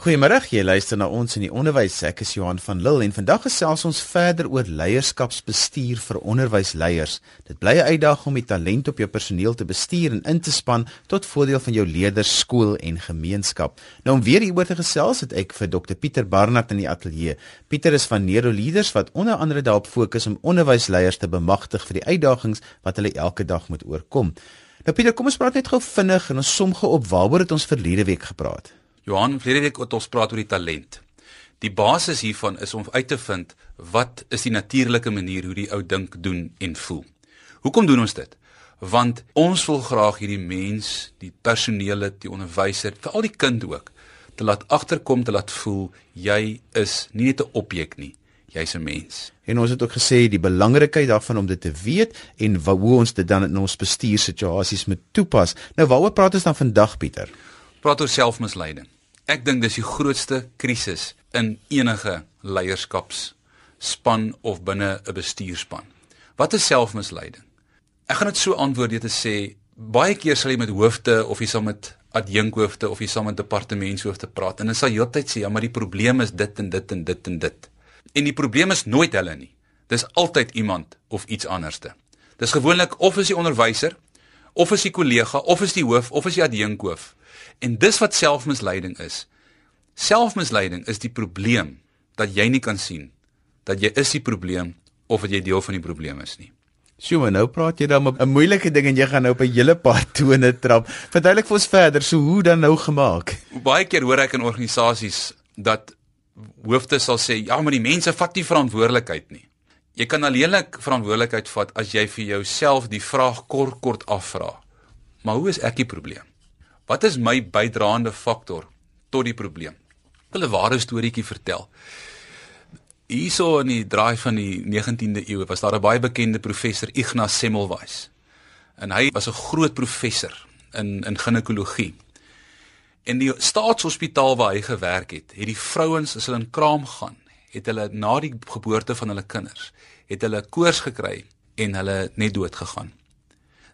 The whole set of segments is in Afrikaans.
Goeiemôre, jy luister na ons in die onderwys. Ek is Johan van Lille en vandag gesels ons verder oor leierskapsbestuur vir onderwysleiers. Dit bly 'n uitdaging om die talent op jou personeel te bestuur en in te span tot voordeel van jou leerders, skool en gemeenskap. Nou om weer hieroor te gesels, het ek vir Dr Pieter Barnard in die ateljee. Pieter is van Nero Leaders wat onder andere daarop fokus om onderwysleiers te bemagtig vir die uitdagings wat hulle elke dag moet oorkom. Nou Pieter, kom ons praat net gou vinnig en ons som gou op waaroor het ons verlede week gepraat. Johan, verlede week het ons praat oor die talent. Die basis hiervan is om uit te vind wat is die natuurlike manier hoe die ou dink, doen en voel. Hoekom doen ons dit? Want ons wil graag hierdie mens, die personeel, die onderwyser, veral die kind ook, te laat agterkom te laat voel jy is nie net 'n objek nie, jy's 'n mens. En ons het ook gesê die belangrikheid daarvan om dit te weet en hoe ons dit dan in ons bestuursituasies moet toepas. Nou waaroor praat ons dan vandag Pieter? Praat oor selfmisleiding. Ek dink dis die grootste krisis in enige leierskapsspan of binne 'n bestuurspan. Wat is selfmisleiding? Ek gaan dit so antwoord deur te sê baie keer sal jy met hoofde of jy sal met adjunkhoofde of jy sal met departementshoofde praat en hulle sal heeltyd sê ja, maar die probleem is dit en dit en dit en dit. En die probleem is nooit hulle nie. Dis altyd iemand of iets anderste. Dis gewoonlik of is die onderwyser of is die kollega of is die hoof of is die adjunkhoof. En dis wat selfmisleiding is. Selfmisleiding is die probleem dat jy nie kan sien dat jy is die probleem of dat jy deel van die probleem is nie. Sjoe, nou praat jy dan 'n moeilike ding en jy gaan nou op 'n hele paar tone trap. Verduidelik vir ons verder, so hoe dan nou gemaak? Baie keer hoor ek in organisasies dat hoofde sal sê, "Ja, maar die mense vat nie verantwoordelikheid nie." Jy kan alleenlik verantwoordelikheid vat as jy vir jouself die vraag kort kort afvra. Maar hoe is ek die probleem? Wat is my bydraende faktor tot die probleem? Wil 'n ware storieetjie vertel. Hierso in die draai van die 19de eeu was daar 'n baie bekende professor Ignaz Semmelweis. En hy was 'n groot professor in in ginekologie. In die staatshospitaal waar hy gewerk het, het die vrouens as hulle in kraam gaan, het hulle na die geboorte van hulle kinders, het hulle koors gekry en hulle net dood gegaan.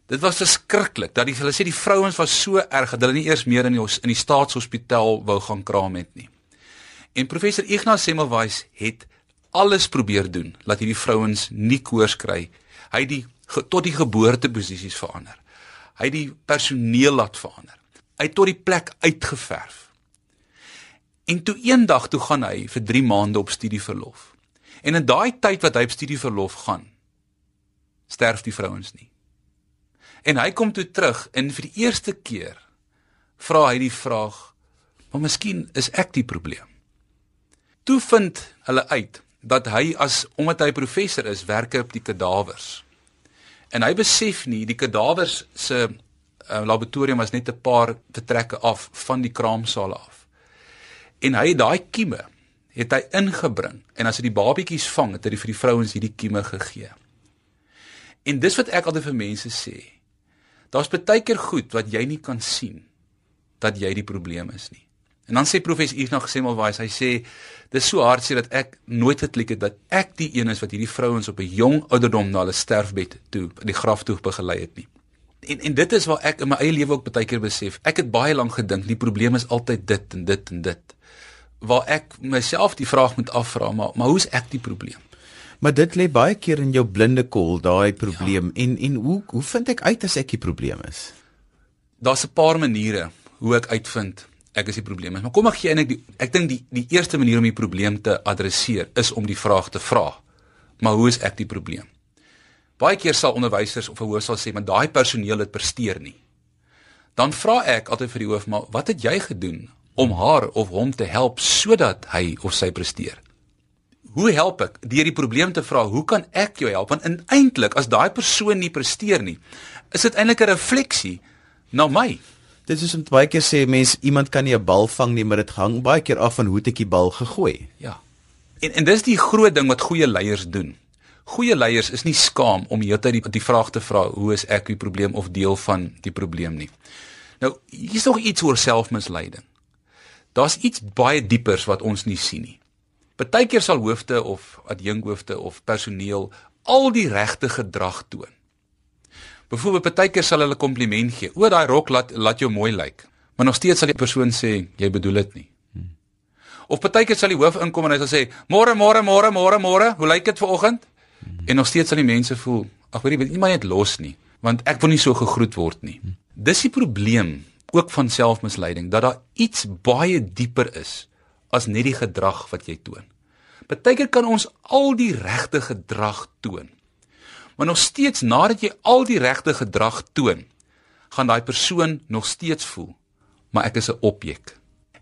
Dit was verskriklik dat die hulle sê die vrouens was so erg dat hulle nie eers meer in die in die staatshospitaal wou gaan kraam het nie. En professor Ignaz Semmelweis het alles probeer doen dat hierdie vrouens nie koors kry. Hy het die tot die geboorteposisies verander. Hy het die personeel laat verander. Hy het tot die plek uitgeverf. En toe eendag toe gaan hy vir 3 maande op studieverlof. En in daai tyd wat hy op studieverlof gaan, sterf die vrouens nie. En hy kom toe terug en vir die eerste keer vra hy die vraag: "Maar miskien is ek die probleem." Toe vind hulle uit dat hy as omdat hy professor is, werk op die kadawers. En hy besef nie die kadawers se uh, laboratorium was net 'n paar vertrekke af van die kraamsaal af. En hy het daai kieme het hy ingebring en as hy die babatjies vang, het hy vir die vrouens hierdie kieme gegee. En dis wat ek altyd vir mense sê. Daar's baie keer goed wat jy nie kan sien dat jy die probleem is nie. En dan sê professor Eve nog Semmelweis, hy sê dis so hartseer dat ek nooit geklik het dat ek die een is wat hierdie vrouens op 'n jong ouderdom na hulle sterfbed toe die graf toe begelei het nie. En en dit is waar ek in my eie lewe ook baie keer besef. Ek het baie lank gedink die probleem is altyd dit en dit en dit. Waar ek myself die vraag moet afvra, maar maar hoe is ek die probleem? Maar dit lê baie keer in jou blinde kol, daai probleem. Ja. En en hoe hoe vind ek uit as ek die probleem is? Daar's 'n paar maniere hoe ek uitvind ek is die probleem. Maar kom ek gee eintlik die ek dink die die eerste manier om die probleem te adresseer is om die vraag te vra. Maar hoe is ek die probleem? Baie keer sal onderwysers of 'n hoof sal sê, "Maar daai personeel het presteer nie." Dan vra ek altyd vir die hoof, "Maar wat het jy gedoen om haar of hom te help sodat hy of sy presteer?" Hoe help ek? Deur die probleem te vra, hoe kan ek jou help? Want eintlik as daai persoon nie presteer nie, is dit eintlik 'n refleksie na my. Dit is om baie keer sê mense iemand kan nie 'n bal vang nie, maar dit hang baie keer af van hoe ek die bal gegooi. Ja. En en dis die groot ding wat goeie leiers doen. Goeie leiers is nie skaam om heeltyd die, die vraag te vra, hoe is ek die probleem of deel van die probleem nie. Nou, hier's nog iets oor selfmisleiding. Daar's iets baie diepers wat ons nie sien nie. Partykeer sal hoofde of adjunkhoofde of personeel al die regte gedrag toon. Byvoorbeeld partykeer sal hulle kompliment gee. O, daai rok laat laat jou mooi lyk. Maar nog steeds sal die persoon sê jy bedoel dit nie. Of partykeer sal die hoof inkom en hy sal sê: "Môre, môre, môre, môre, môre, hoe lyk dit vanoggend?" En nog steeds sal die mense voel: "Ag, weet jy, nie maar net los nie, want ek wil nie so gegroet word nie." Dis die probleem ook van selfmisleiding dat daar iets baie dieper is as net die gedrag wat jy toon. Partykeer kan ons al die regte gedrag toon. Maar nog steeds nadat jy al die regte gedrag toon, gaan daai persoon nog steeds voel, maar ek is 'n objek.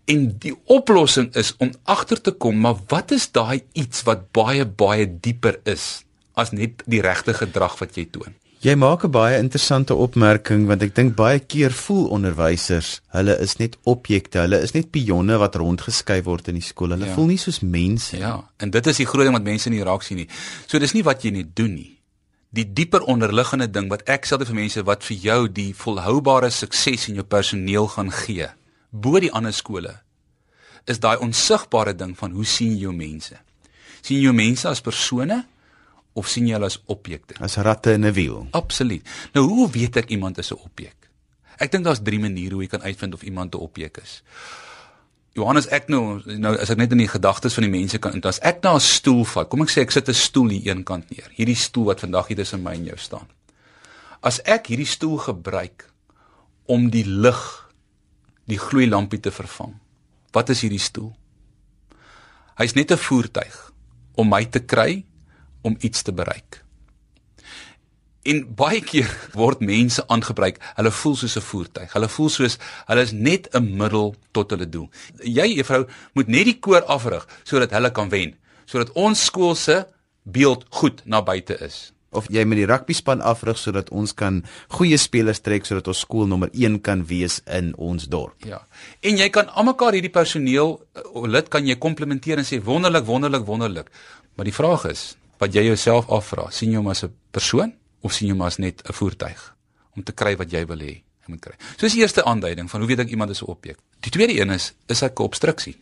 En die oplossing is om agter te kom, maar wat is daai iets wat baie baie dieper is as net die regte gedrag wat jy toon? Jy maak 'n baie interessante opmerking want ek dink baie keer voel onderwysers, hulle is net objekte, hulle is net pionne wat rondgeskuif word in die skool. Hulle ja. voel nie soos mense nie. Ja, en dit is die groot ding wat mense nie raak sien nie. So dis nie wat jy net doen nie. Die dieper onderliggende ding wat ek sê vir mense wat vir jou die volhoubare sukses in jou personeel gaan gee, bo die ander skole, is daai onsigbare ding van hoe sien jy jou mense? Sien jy jou mense as persone? of sien jy hulle as objekte? As ratte in 'n wiel. Absoluut. Nou hoe weet ek iemand is 'n objek? Ek dink daar's drie maniere hoe jy kan uitvind of iemand 'n objek is. Johannes ek nou nou as ek net in die gedagtes van die mense kan as ek na 'n stoel vat. Kom ek sê ek sit 'n stoel hier een kant neer. Hierdie stoel wat vandag hier tussen my en jou staan. As ek hierdie stoel gebruik om die lig die gloeilampie te vervang. Wat is hierdie stoel? Hy's net 'n voertuig om my te kry om iets te bereik. En baie keer word mense aangebruik. Hulle voel soos 'n voertuig. Hulle voel soos hulle is net 'n middel tot hulle doel. Jy juffrou moet net die koor afrig sodat hulle kan wen, sodat ons skool se beeld goed na buite is. Of jy met die rugby span afrig sodat ons kan goeie spelers trek sodat ons skool nommer 1 kan wees in ons dorp. Ja. En jy kan almekaar hierdie personeel eh, lid kan jy komplimenteer en sê wonderlik, wonderlik, wonderlik. Maar die vraag is, wat jy jouself afvra, sien jy hom as 'n persoon of sien jy hom as net 'n voertuig om te kry wat jy wil hê hy moet kry. So is die eerste aanduiding van hoe weet ek iemand is 'n objek. Die tweede een is is ek 'n obstruksie.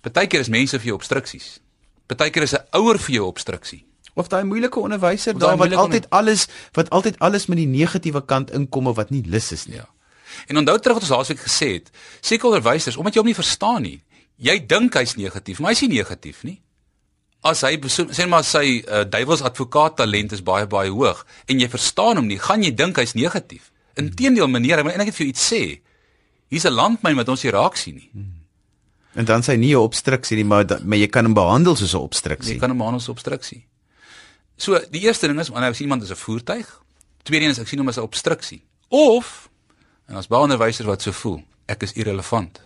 Partykeer is mense vir jou obstruksies. Partykeer is 'n ouer vir jou obstruksie. Of daai moeilike onderwyser daar wat altyd alles wat altyd alles met die negatiewe kant inkom of wat nie lus is nie. Ja. En onthou terug wat ons laasweek gesê het, seker onderwysers omdat jy hom nie verstaan nie. Jy dink hy's negatief, maar hy's nie negatief nie as hy sê maar sy uh, duiwels advokaat talent is baie baie hoog en jy verstaan hom nie, gaan jy dink hy's negatief. Inteendeel meneer, ek wil eintlik vir jou iets sê. Hier's 'n landmyn wat ons hier raak sien nie. Hmm. En dan sê nie 'n obstruksie nie, maar maar jy kan hom behandel soos 'n obstruksie. Jy kan hom behandel as 'n obstruksie. So, die eerste ding is wanneer as iemand is 'n voertuig, tweede een is ek sien hom as 'n obstruksie. Of en as baie onderwysers wat so voel, ek is irrelevant.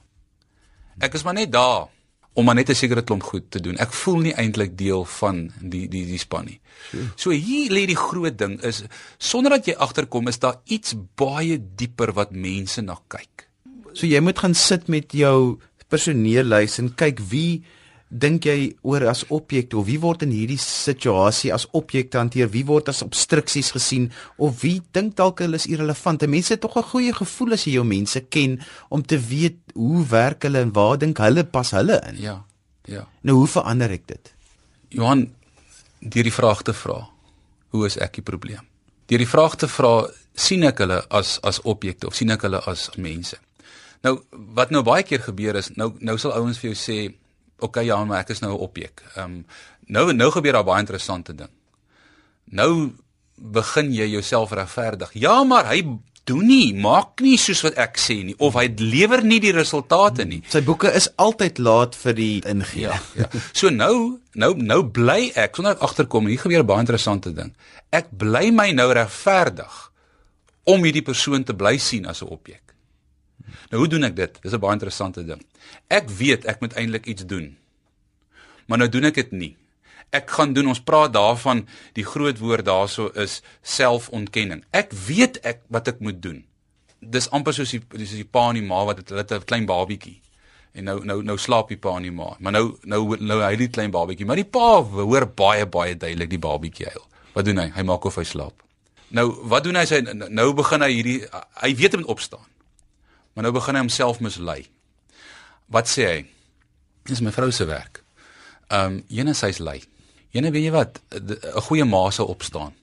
Ek is maar net daar om maar net 'n sekere klomp goed te doen. Ek voel nie eintlik deel van die die die span nie. So hier lê die groot ding is sonder dat jy agterkom is daar iets baie dieper wat mense na kyk. So jy moet gaan sit met jou personeellys en kyk wie dink jy oor as objekte of wie word in hierdie situasie as objekte hanteer? Wie word as obstruksies gesien of wie dink dalk hulle is irrelevant? Mense het tog 'n goeie gevoel as jy jou mense ken om te weet hoe werk hulle en waar dink hulle pas hulle in? Ja. Ja. Nou hoe verander ek dit? Johan, deur die vraag te vra, hoe is ek die probleem? Deur die vraag te vra, sien ek hulle as as objekte of sien ek hulle as mense? Nou wat nou baie keer gebeur is, nou nou sal ouens vir jou sê okay ja, maar ek is nou 'n objek. Ehm um, nou nou gebeur daar baie interessante ding. Nou begin jy jouself regverdig. Ja, maar hy doen nie, maak nie soos wat ek sê nie of hy lewer nie die resultate nie. Sy boeke is altyd laat vir die ingee. Ja, ja. So nou, nou nou bly ek sonder ek agterkom hier gebeur 'n baie interessante ding. Ek bly my nou regverdig om hierdie persoon te bly sien as 'n objek. Nou hoe doen ek dit? Dis 'n baie interessante ding. Ek weet ek moet eintlik iets doen. Maar nou doen ek dit nie. Ek gaan doen ons praat daarvan die groot woord daarso is selfontkenning. Ek weet ek wat ek moet doen. Dis amper soos die dis die pa en die ma wat hulle het 'n klein babietjie. En nou nou nou slaap die pa en die ma. Maar nou nou nou hy die klein babietjie, maar die pa hoor baie baie duidelik die babietjie huil. Wat doen hy? Hy maak of hy slaap. Nou wat doen hy? Sy nou begin hy hierdie hy weet hy moet opstaan. Maar nou begin hy homself mislei. Wat sê hy? Dis my vrou se werk. Ehm um, jene sy's lui. Jene weet jy wat, 'n goeie ma sal opstaan.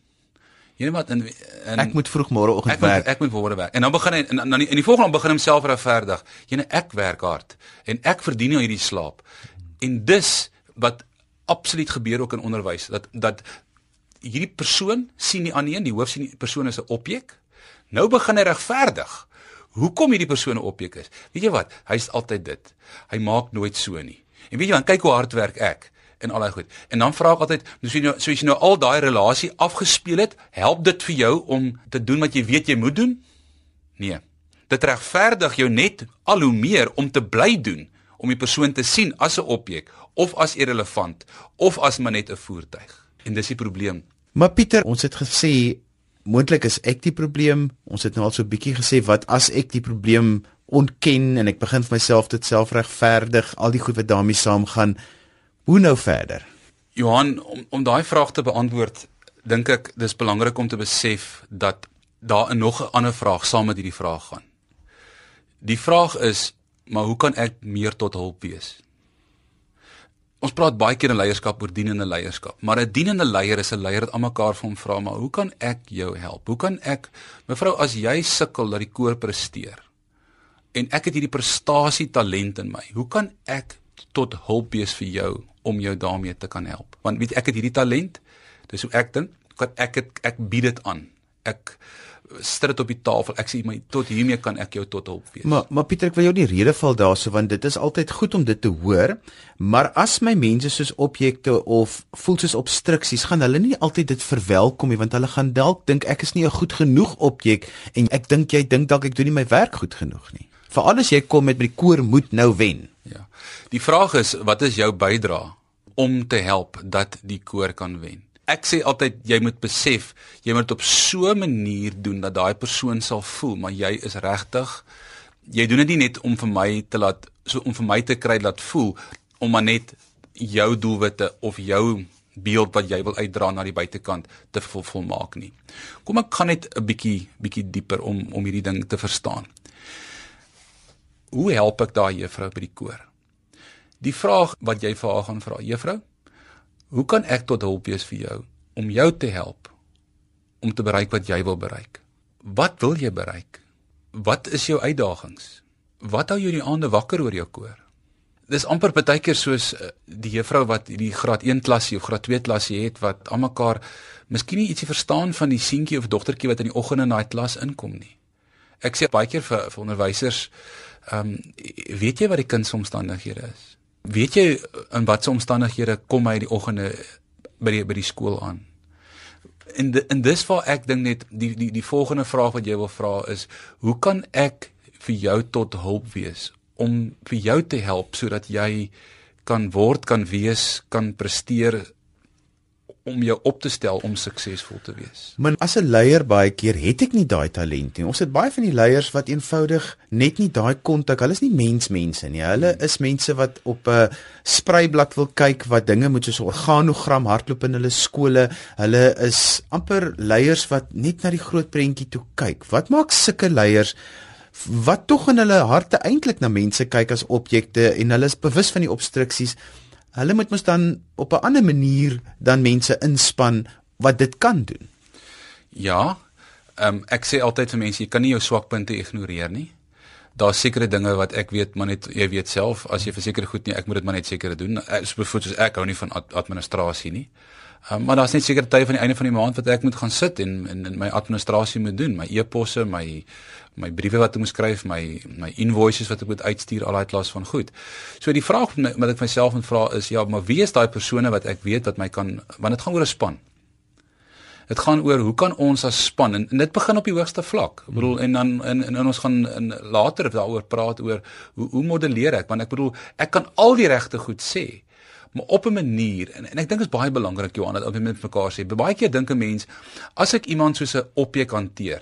Weet wat in, in Ek moet vroeg môreoggend ek moet, werk. ek moet môre werk. En dan begin hy en dan in die volgende begin homself regverdig. Jy ek werk hard en ek verdien nou hierdie slaap. En dis wat absoluut gebeur ook in onderwys dat dat hierdie persoon sien nie aan nie, die hoof sien die persoon is 'n objek. Nou begin hy regverdig. Hoekom hierdie persoon 'n objek is? Weet jy wat? Hy's altyd dit. Hy maak nooit so nie. En weet jy wat? Kyk hoe hard werk ek en al daai goed. En dan vra ek altyd, soos jy nou soos jy nou al daai relasie afgespeel het, help dit vir jou om te doen wat jy weet jy moet doen? Nee. Dit regverdig jou net al hoe meer om te bly doen, om die persoon te sien as 'n objek of as irrelevant of as maar net 'n voertuig. En dis die probleem. Maar Pieter, ons het gesê moontlik is ek die probleem. Ons het nou al so 'n bietjie gesê wat as ek die probleem ontken en ek begin vir myself dit self regverdig, al die goed wat daarmee saamgaan. Hoe nou verder? Johan, om om daai vraag te beantwoord, dink ek dis belangrik om te besef dat daar 'n nog 'n ander vraag saam met hierdie vraag gaan. Die vraag is, maar hoe kan ek meer tot hulp wees? Ons praat baie keer in leierskap oor dienende leierskap, maar 'n dienende leier is 'n leier wat almekaar vir hom vra, maar hoe kan ek jou help? Hoe kan ek mevrou as jy sukkel dat die koor presteer en ek het hierdie prestasie talent in my, hoe kan ek tot hulp wees vir jou om jou daarmee te kan help? Want weet ek het hierdie talent, dis hoe ek dink, kan ek het, ek bied dit aan. Ek sit dit op die tafel. Ek sê my tot hiermee kan ek jou tot hulp wees. Maar maar Pieter, ek wil jou nie rede val daarso want dit is altyd goed om dit te hoor, maar as my mense soos objekte of voel soos obstruksies, gaan hulle nie altyd dit verwelkom nie want hulle gaan dalk dink ek is nie 'n goed genoeg objek en ek dink jy dink dalk ek doen nie my werk goed genoeg nie. Veral as jy kom met by die koor moet nou wen. Ja. Die vraag is wat is jou bydrae om te help dat die koor kan wen? Ek sê altyd jy moet besef jy moet op so 'n manier doen dat daai persoon sal voel maar jy is regtig jy doen dit nie net om vir my te laat so om vir my te kry laat voel om maar net jou doelwitte of jou beeld wat jy wil uitdra na die buitekant te vol, volmaak nie. Kom ek gaan net 'n bietjie bietjie dieper om om hierdie ding te verstaan. Hoe help ek daai juffrou by die koor? Die vraag wat jy vir haar gaan vra, juffrou, hoe kan ek tot hulp wees vir jou om jou te help om te bereik wat jy wil bereik? Wat wil jy bereik? Wat is jou uitdagings? Wat hou jou die aande wakker oor jou koor? Dis amper baie keer soos eh, die juffrou wat die graad 1 klasie of graad 2 klasie het wat almekaar miskien nie ietsie verstaan van die seentjie of dogtertjie wat in die oggend in daai klas inkom nie. Ek sê baie keer vir, vir onderwysers, ehm um, weet jy wat die kind se omstandighede is? Weet jy in watter omstandighede kom hy die oggende by die by die skool aan? En de, en dis waar ek dink net die die die volgende vraag wat jy wil vra is, hoe kan ek vir jou tot hulp wees om vir jou te help sodat jy kan word, kan wees, kan presteer om jou op te stel om suksesvol te wees. Maar as 'n leier baie keer het ek nie daai talent nie. Ons het baie van die leiers wat eenvoudig net nie daai kontak. Hulle is nie mensmense nie. Hulle is mense wat op 'n spreiblad wil kyk wat dinge moet soos 'n organogram hardloop in hulle skole. Hulle is amper leiers wat net na die groot prentjie toe kyk. Wat maak sulke leiers wat tog in hulle harte eintlik na mense kyk as objekte en hulle is bewus van die obstruksies. Hulle moet mos dan op 'n ander manier dan mense inspann wat dit kan doen. Ja. Ehm um, ek sê altyd vir mense jy kan nie jou swakpunte ignoreer nie. Daar's sekere dinge wat ek weet maar net jy weet self as jy vir sekere goed nie ek moet dit maar net sekere doen. Soos byvoorbeeld ek hou nie van ad administrasie nie. Um, maar daar's net sekere tye van die einde van die maand wat ek moet gaan sit en en, en my administrasie moet doen, my e-posse, my my briewe wat ek moet skryf, my my invoices wat ek moet uitstuur, al daai klas van goed. So die vraag wat ek myself moet vra is ja, maar wie is daai persone wat ek weet wat my kan want dit gaan oor 'n span. Dit gaan oor hoe kan ons as span en, en dit begin op die hoogste vlak. Ek bedoel en dan en, en, en ons gaan in later daaroor praat oor hoe hoe modelleer ek want ek bedoel ek kan al die regte goed sê maar op 'n manier en, en ek dink dit is baie belangrik Johan dat ons met mekaar sê. Baie keer dink 'n mens as ek iemand soos 'n objek hanteer,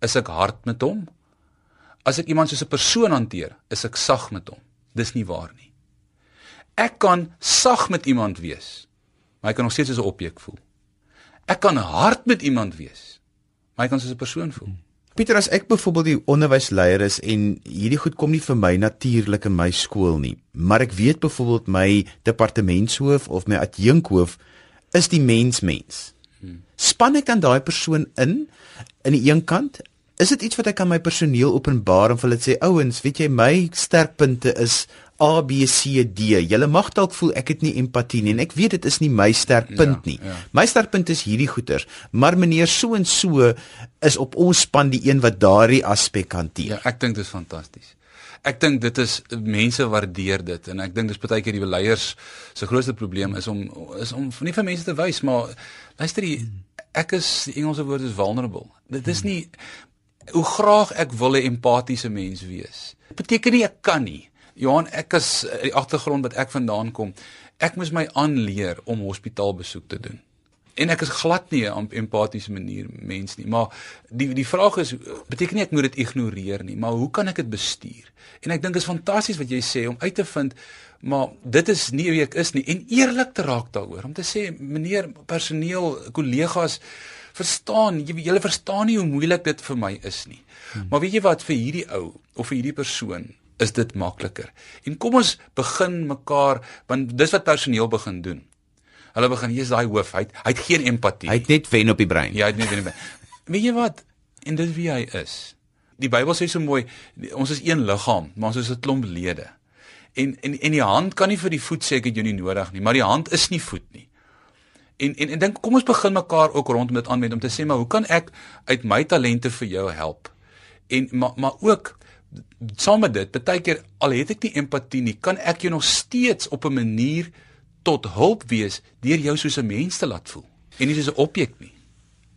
is ek hard met hom. As ek iemand soos 'n persoon hanteer, is ek sag met hom. Dis nie waar nie. Ek kan sag met iemand wees, maar hy kan nog steeds as 'n objek voel. Ek kan hard met iemand wees, maar hy kan soos 'n persoon voel. Pieter, as ek byvoorbeeld die onderwysleier is en hierdie goed kom nie vir my natuurlik in my skool nie, maar ek weet byvoorbeeld my departementshoof of my adjunkhoof is die mens mens. Span ek dan daai persoon in in die een kant? Is dit iets wat ek aan my personeel openbaar en vir hulle sê ouens, weet jy my sterkpunte is A B C D. Julle mag dalk voel ek het nie empatie nie en ek weet dit is nie my sterk punt nie. Ja, ja. My sterk punt is hierdie goeters, maar meneer so en so is op ons span die een wat daardie aspek hanteer. Ja, ek dink dit is fantasties. Ek dink dit is mense waardeer dit en ek dink dis baie keer die leiers se grootste probleem is om is om nie vir mense te wys maar luister jy ek is die Engelse woord is vulnerable. Dit is nie hoe graag ek wil 'n empatiese mens wees. Dit beteken nie ek kan nie. Johan, ek is eh, die agtergrond wat ek vandaan kom. Ek moes my aanleer om hospitaalbesoek te doen. En ek is glad nie 'n empatiese manier mens nie, maar die die vraag is beteken nie ek moet dit ignoreer nie, maar hoe kan ek dit bestuur? En ek dink dit is fantasties wat jy sê om uit te vind maar dit is nie wie ek is nie en eerlik te raak daaroor om te sê meneer personeel kollegas verstaan jy julle verstaan nie hoe moeilik dit vir my is nie. Hmm. Maar weet jy wat vir hierdie ou of vir hierdie persoon is dit makliker. En kom ons begin mekaar want dis wat personeel begin doen. Hulle begin hier's daai hoof, hy hy het geen empatie. Hy het net wen op die brein. Ja, hy het net wen op die brein. Weet jy wat? En dis wie hy is. Die Bybel sê so mooi, ons is een liggaam, maar ons is 'n klomp lede. En en en die hand kan nie vir die voet sê ek het jou nie nodig nie, maar die hand is nie voet nie. En en en dink kom ons begin mekaar ook rondom dit aanwend om te sê maar hoe kan ek uit my talente vir jou help? En maar maar ook saam met dit, baie keer al het ek nie empatie nie, kan ek jou nog steeds op 'n manier tot hulp wees deur jou soos 'n mens te laat voel en nie soos 'n objek nie.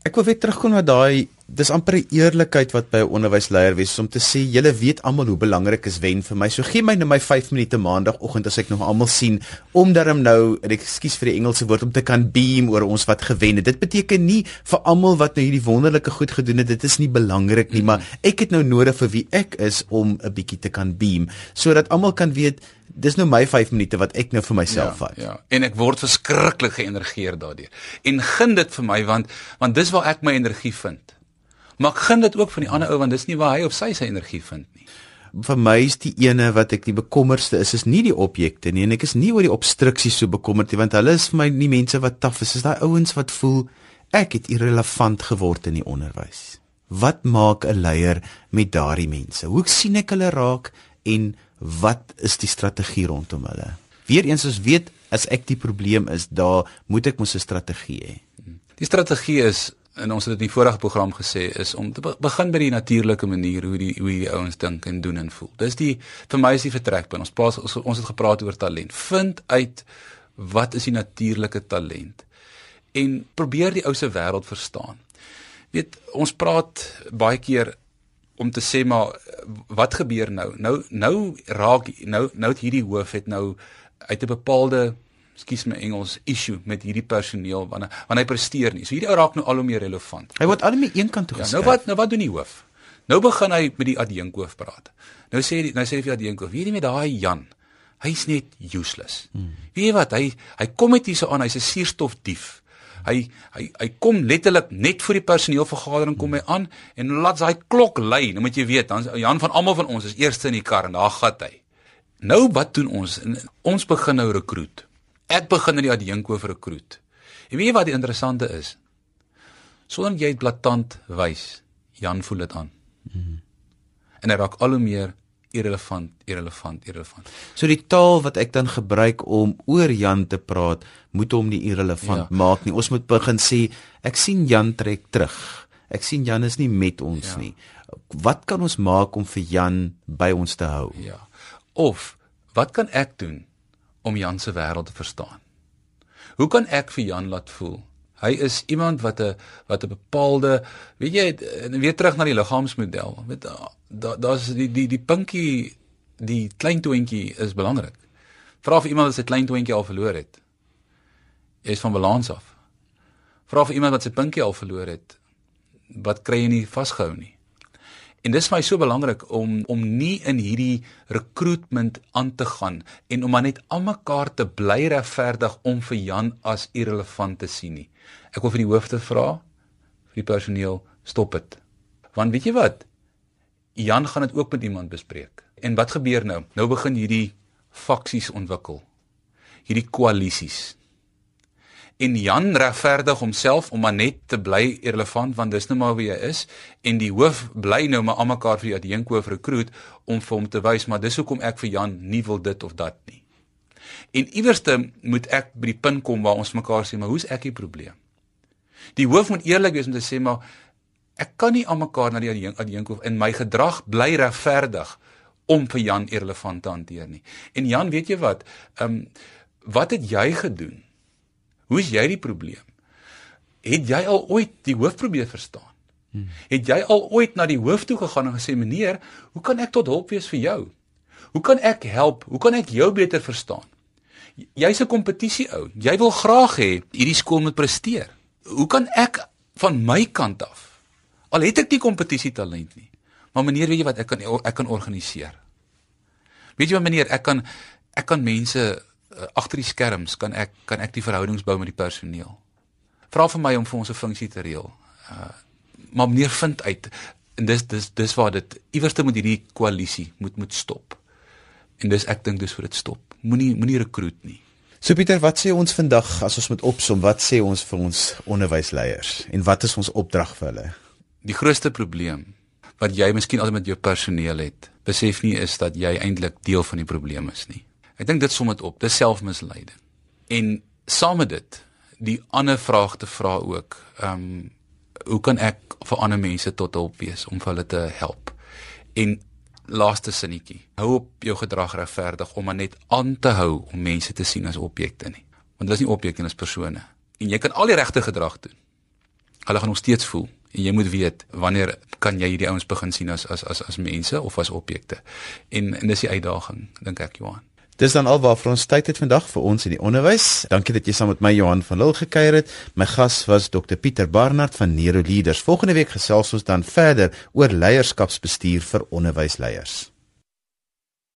Ek wil weer terugkom na daai dis amper 'n eerlikheid wat by 'n onderwysleier wees om te sê julle weet almal hoe belangrik is wen vir my. So gee my net my 5 minute maandagooggend as ek nog almal sien om daarom nou, ekskuus vir die Engelse woord om te kan beam oor ons wat gewen het. Dit beteken nie vir almal wat nou hierdie wonderlike goed gedoen het, dit is nie belangrik nie, maar ek het nou nodig vir wie ek is om 'n bietjie te kan beam sodat almal kan weet dis nou my 5 minute wat ek nou vir myself ja, vat. Ja. En ek word verskriklik geënergeer daardeur. En gun dit vir my want want dis waar ek my energie vind. Maar ek gun dit ook van die ander ou want dis nie waar hy of sy sy energie vind nie. Vir my is die ene wat ek die bekommerdste is is nie die objekte nie en ek is nie oor die obstruksies so bekommerd nie want hulle is vir my nie mense wat taaf is, is daai ouens wat voel ek het irrelevant geword in die onderwys. Wat maak 'n leier met daardie mense? Hoe sien ek hulle raak en wat is die strategie rondom hulle? Weereens ons weet as ek die probleem is, daar moet ek mos 'n strategie hê. Die strategie is en ons het dit in die vorige program gesê is om te begin by die natuurlike manier hoe die hoe die ouens dink en doen en voel. Dis die vir my is die vertrekpunt. Ons praat ons, ons het gepraat oor talent. Vind uit wat is die natuurlike talent en probeer die ou se wêreld verstaan. Weet, ons praat baie keer om te sê maar wat gebeur nou? Nou nou raak nou nou het hierdie hoof het nou uit 'n bepaalde skus my Engels issue met hierdie personeel wanneer wanneer hy presteer nie. So hierdie ou raak nou al hoe meer relevant. Hy word al hoe meer eenkant toe geskuif. Ja, nou wat nou wat doen die hoof? Nou begin hy met die adjunkhoof praat. Nou sê die nou sê die adjunkhoof, weet jy met daai Jan, hy's net useless. Hmm. Weet jy wat? Hy hy kom net hierso aan, hy's 'n suurstofdief. Hy hy hy kom letterlik net vir die personeelvergadering kom hy aan en laat hy klok lui. Nou moet jy weet, dan Jan van almal van ons is eerste in die kar en daar gat hy. Nou wat doen ons? Ons begin nou rekruut. Ek begin in die adjunkhoof rekruut. En weet jy wat die interessante is? Sonder jy dit blaatant wys, Jan voel dit aan. Mm. En hy raak al hoe meer irrelevant, irrelevant, irrelevant. So die taal wat ek dan gebruik om oor Jan te praat, moet hom nie irrelevant ja. maak nie. Ons moet begin sê ek sien Jan trek terug. Ek sien Jan is nie met ons ja. nie. Wat kan ons maak om vir Jan by ons te hou? Ja. Of wat kan ek doen om Jan se wêreld te verstaan. Hoe kan ek vir Jan laat voel? Hy is iemand wat 'n wat 'n bepaalde, weet jy, weer terug na die liggaamsmodel. Weet daar's da die die die pinkie, die klein toentjie is belangrik. Vra vir iemand wat sy klein toentjie al verloor het. Jy is van balans af. Vra vir iemand wat sy pinkie al verloor het. Wat kry jy nie vasgehou nie? En dis vir my so belangrik om om nie in hierdie recruitment aan te gaan en om maar net almekaar te bly regverdig om vir Jan as irrelevant te sien nie. Ek wil vir die hoofde vra vir die personeel stop dit. Want weet jy wat? Jan gaan dit ook met iemand bespreek. En wat gebeur nou? Nou begin hierdie faksies ontwikkel. Hierdie koalisies. En Jan regverdig homself om maar net te bly irrelevant want dis nou maar wie hy is en die hoof bly nou maar almekaar vir die adjunkhoof rekruut om vir hom te wys maar dis hoekom ek vir Jan nie wil dit of dat nie. En iewerste moet ek by die punt kom waar ons mekaar sê maar hoe's ek die probleem? Die hoof moet eerlik wees om te sê maar ek kan nie almekaar na die adjunkhoof in my gedrag bly regverdig om vir Jan irrelevant te hanteer nie. En Jan, weet jy wat? Ehm um, wat het jy gedoen? Hoe is jy die probleem? Het jy al ooit die hoof probeer verstaan? Hmm. Het jy al ooit na die hoof toe gegaan en gesê meneer, hoe kan ek tot hulp wees vir jou? Hoe kan ek help? Hoe kan ek jou beter verstaan? Jy's 'n kompetisie ou. Jy wil graag hê hierdie skool moet presteer. Hoe kan ek van my kant af al het ek nie kompetisie talent nie. Maar meneer, weet jy wat ek kan ek kan organiseer. Weet jy wat meneer, ek kan ek kan mense agter die skerms kan ek kan ek die verhoudings bou met die personeel. Vra vir my om vir ons 'n funksie te reël. Uh maar meneer vind uit en dis dis dis waar dit iewers moet hierdie koalisie moet moet stop. En dis ek dink dis vir dit stop. Moenie moenie rekruut nie. So Pieter, wat sê ons vandag as ons moet opsom? Wat sê ons vir ons onderwysleiers en wat is ons opdrag vir hulle? Die grootste probleem wat jy miskien altyd met jou personeel het, besef nie is dat jy eintlik deel van die probleem is nie. Ek dink dit som dit op, dis selfmisleiding. En saam met dit, die ander vraag te vra ook, ehm um, hoe kan ek vir ander mense tot hulp wees om vir hulle te help? En laaste sinnetjie, hou op jou gedrag regverdig om maar net aan te hou om mense te sien as objekte nie. Want hulle is nie objekte, hulle is persone. En jy kan al die regte gedrag doen. Hulle gaan nog steeds voel en jy moet weet wanneer kan jy hierdie ouens begin sien as as as as mense of as objekte. En en dis die uitdaging dink ek Johan. Dis dan alwaar vir ons tyd het vandag vir ons in die onderwys. Dankie dat jy saam met my Johan van Lille gekuier het. My gas was Dr Pieter Barnard van Neuro Leaders. Volgende week gesels ons dan verder oor leierskapsbestuur vir onderwysleiers.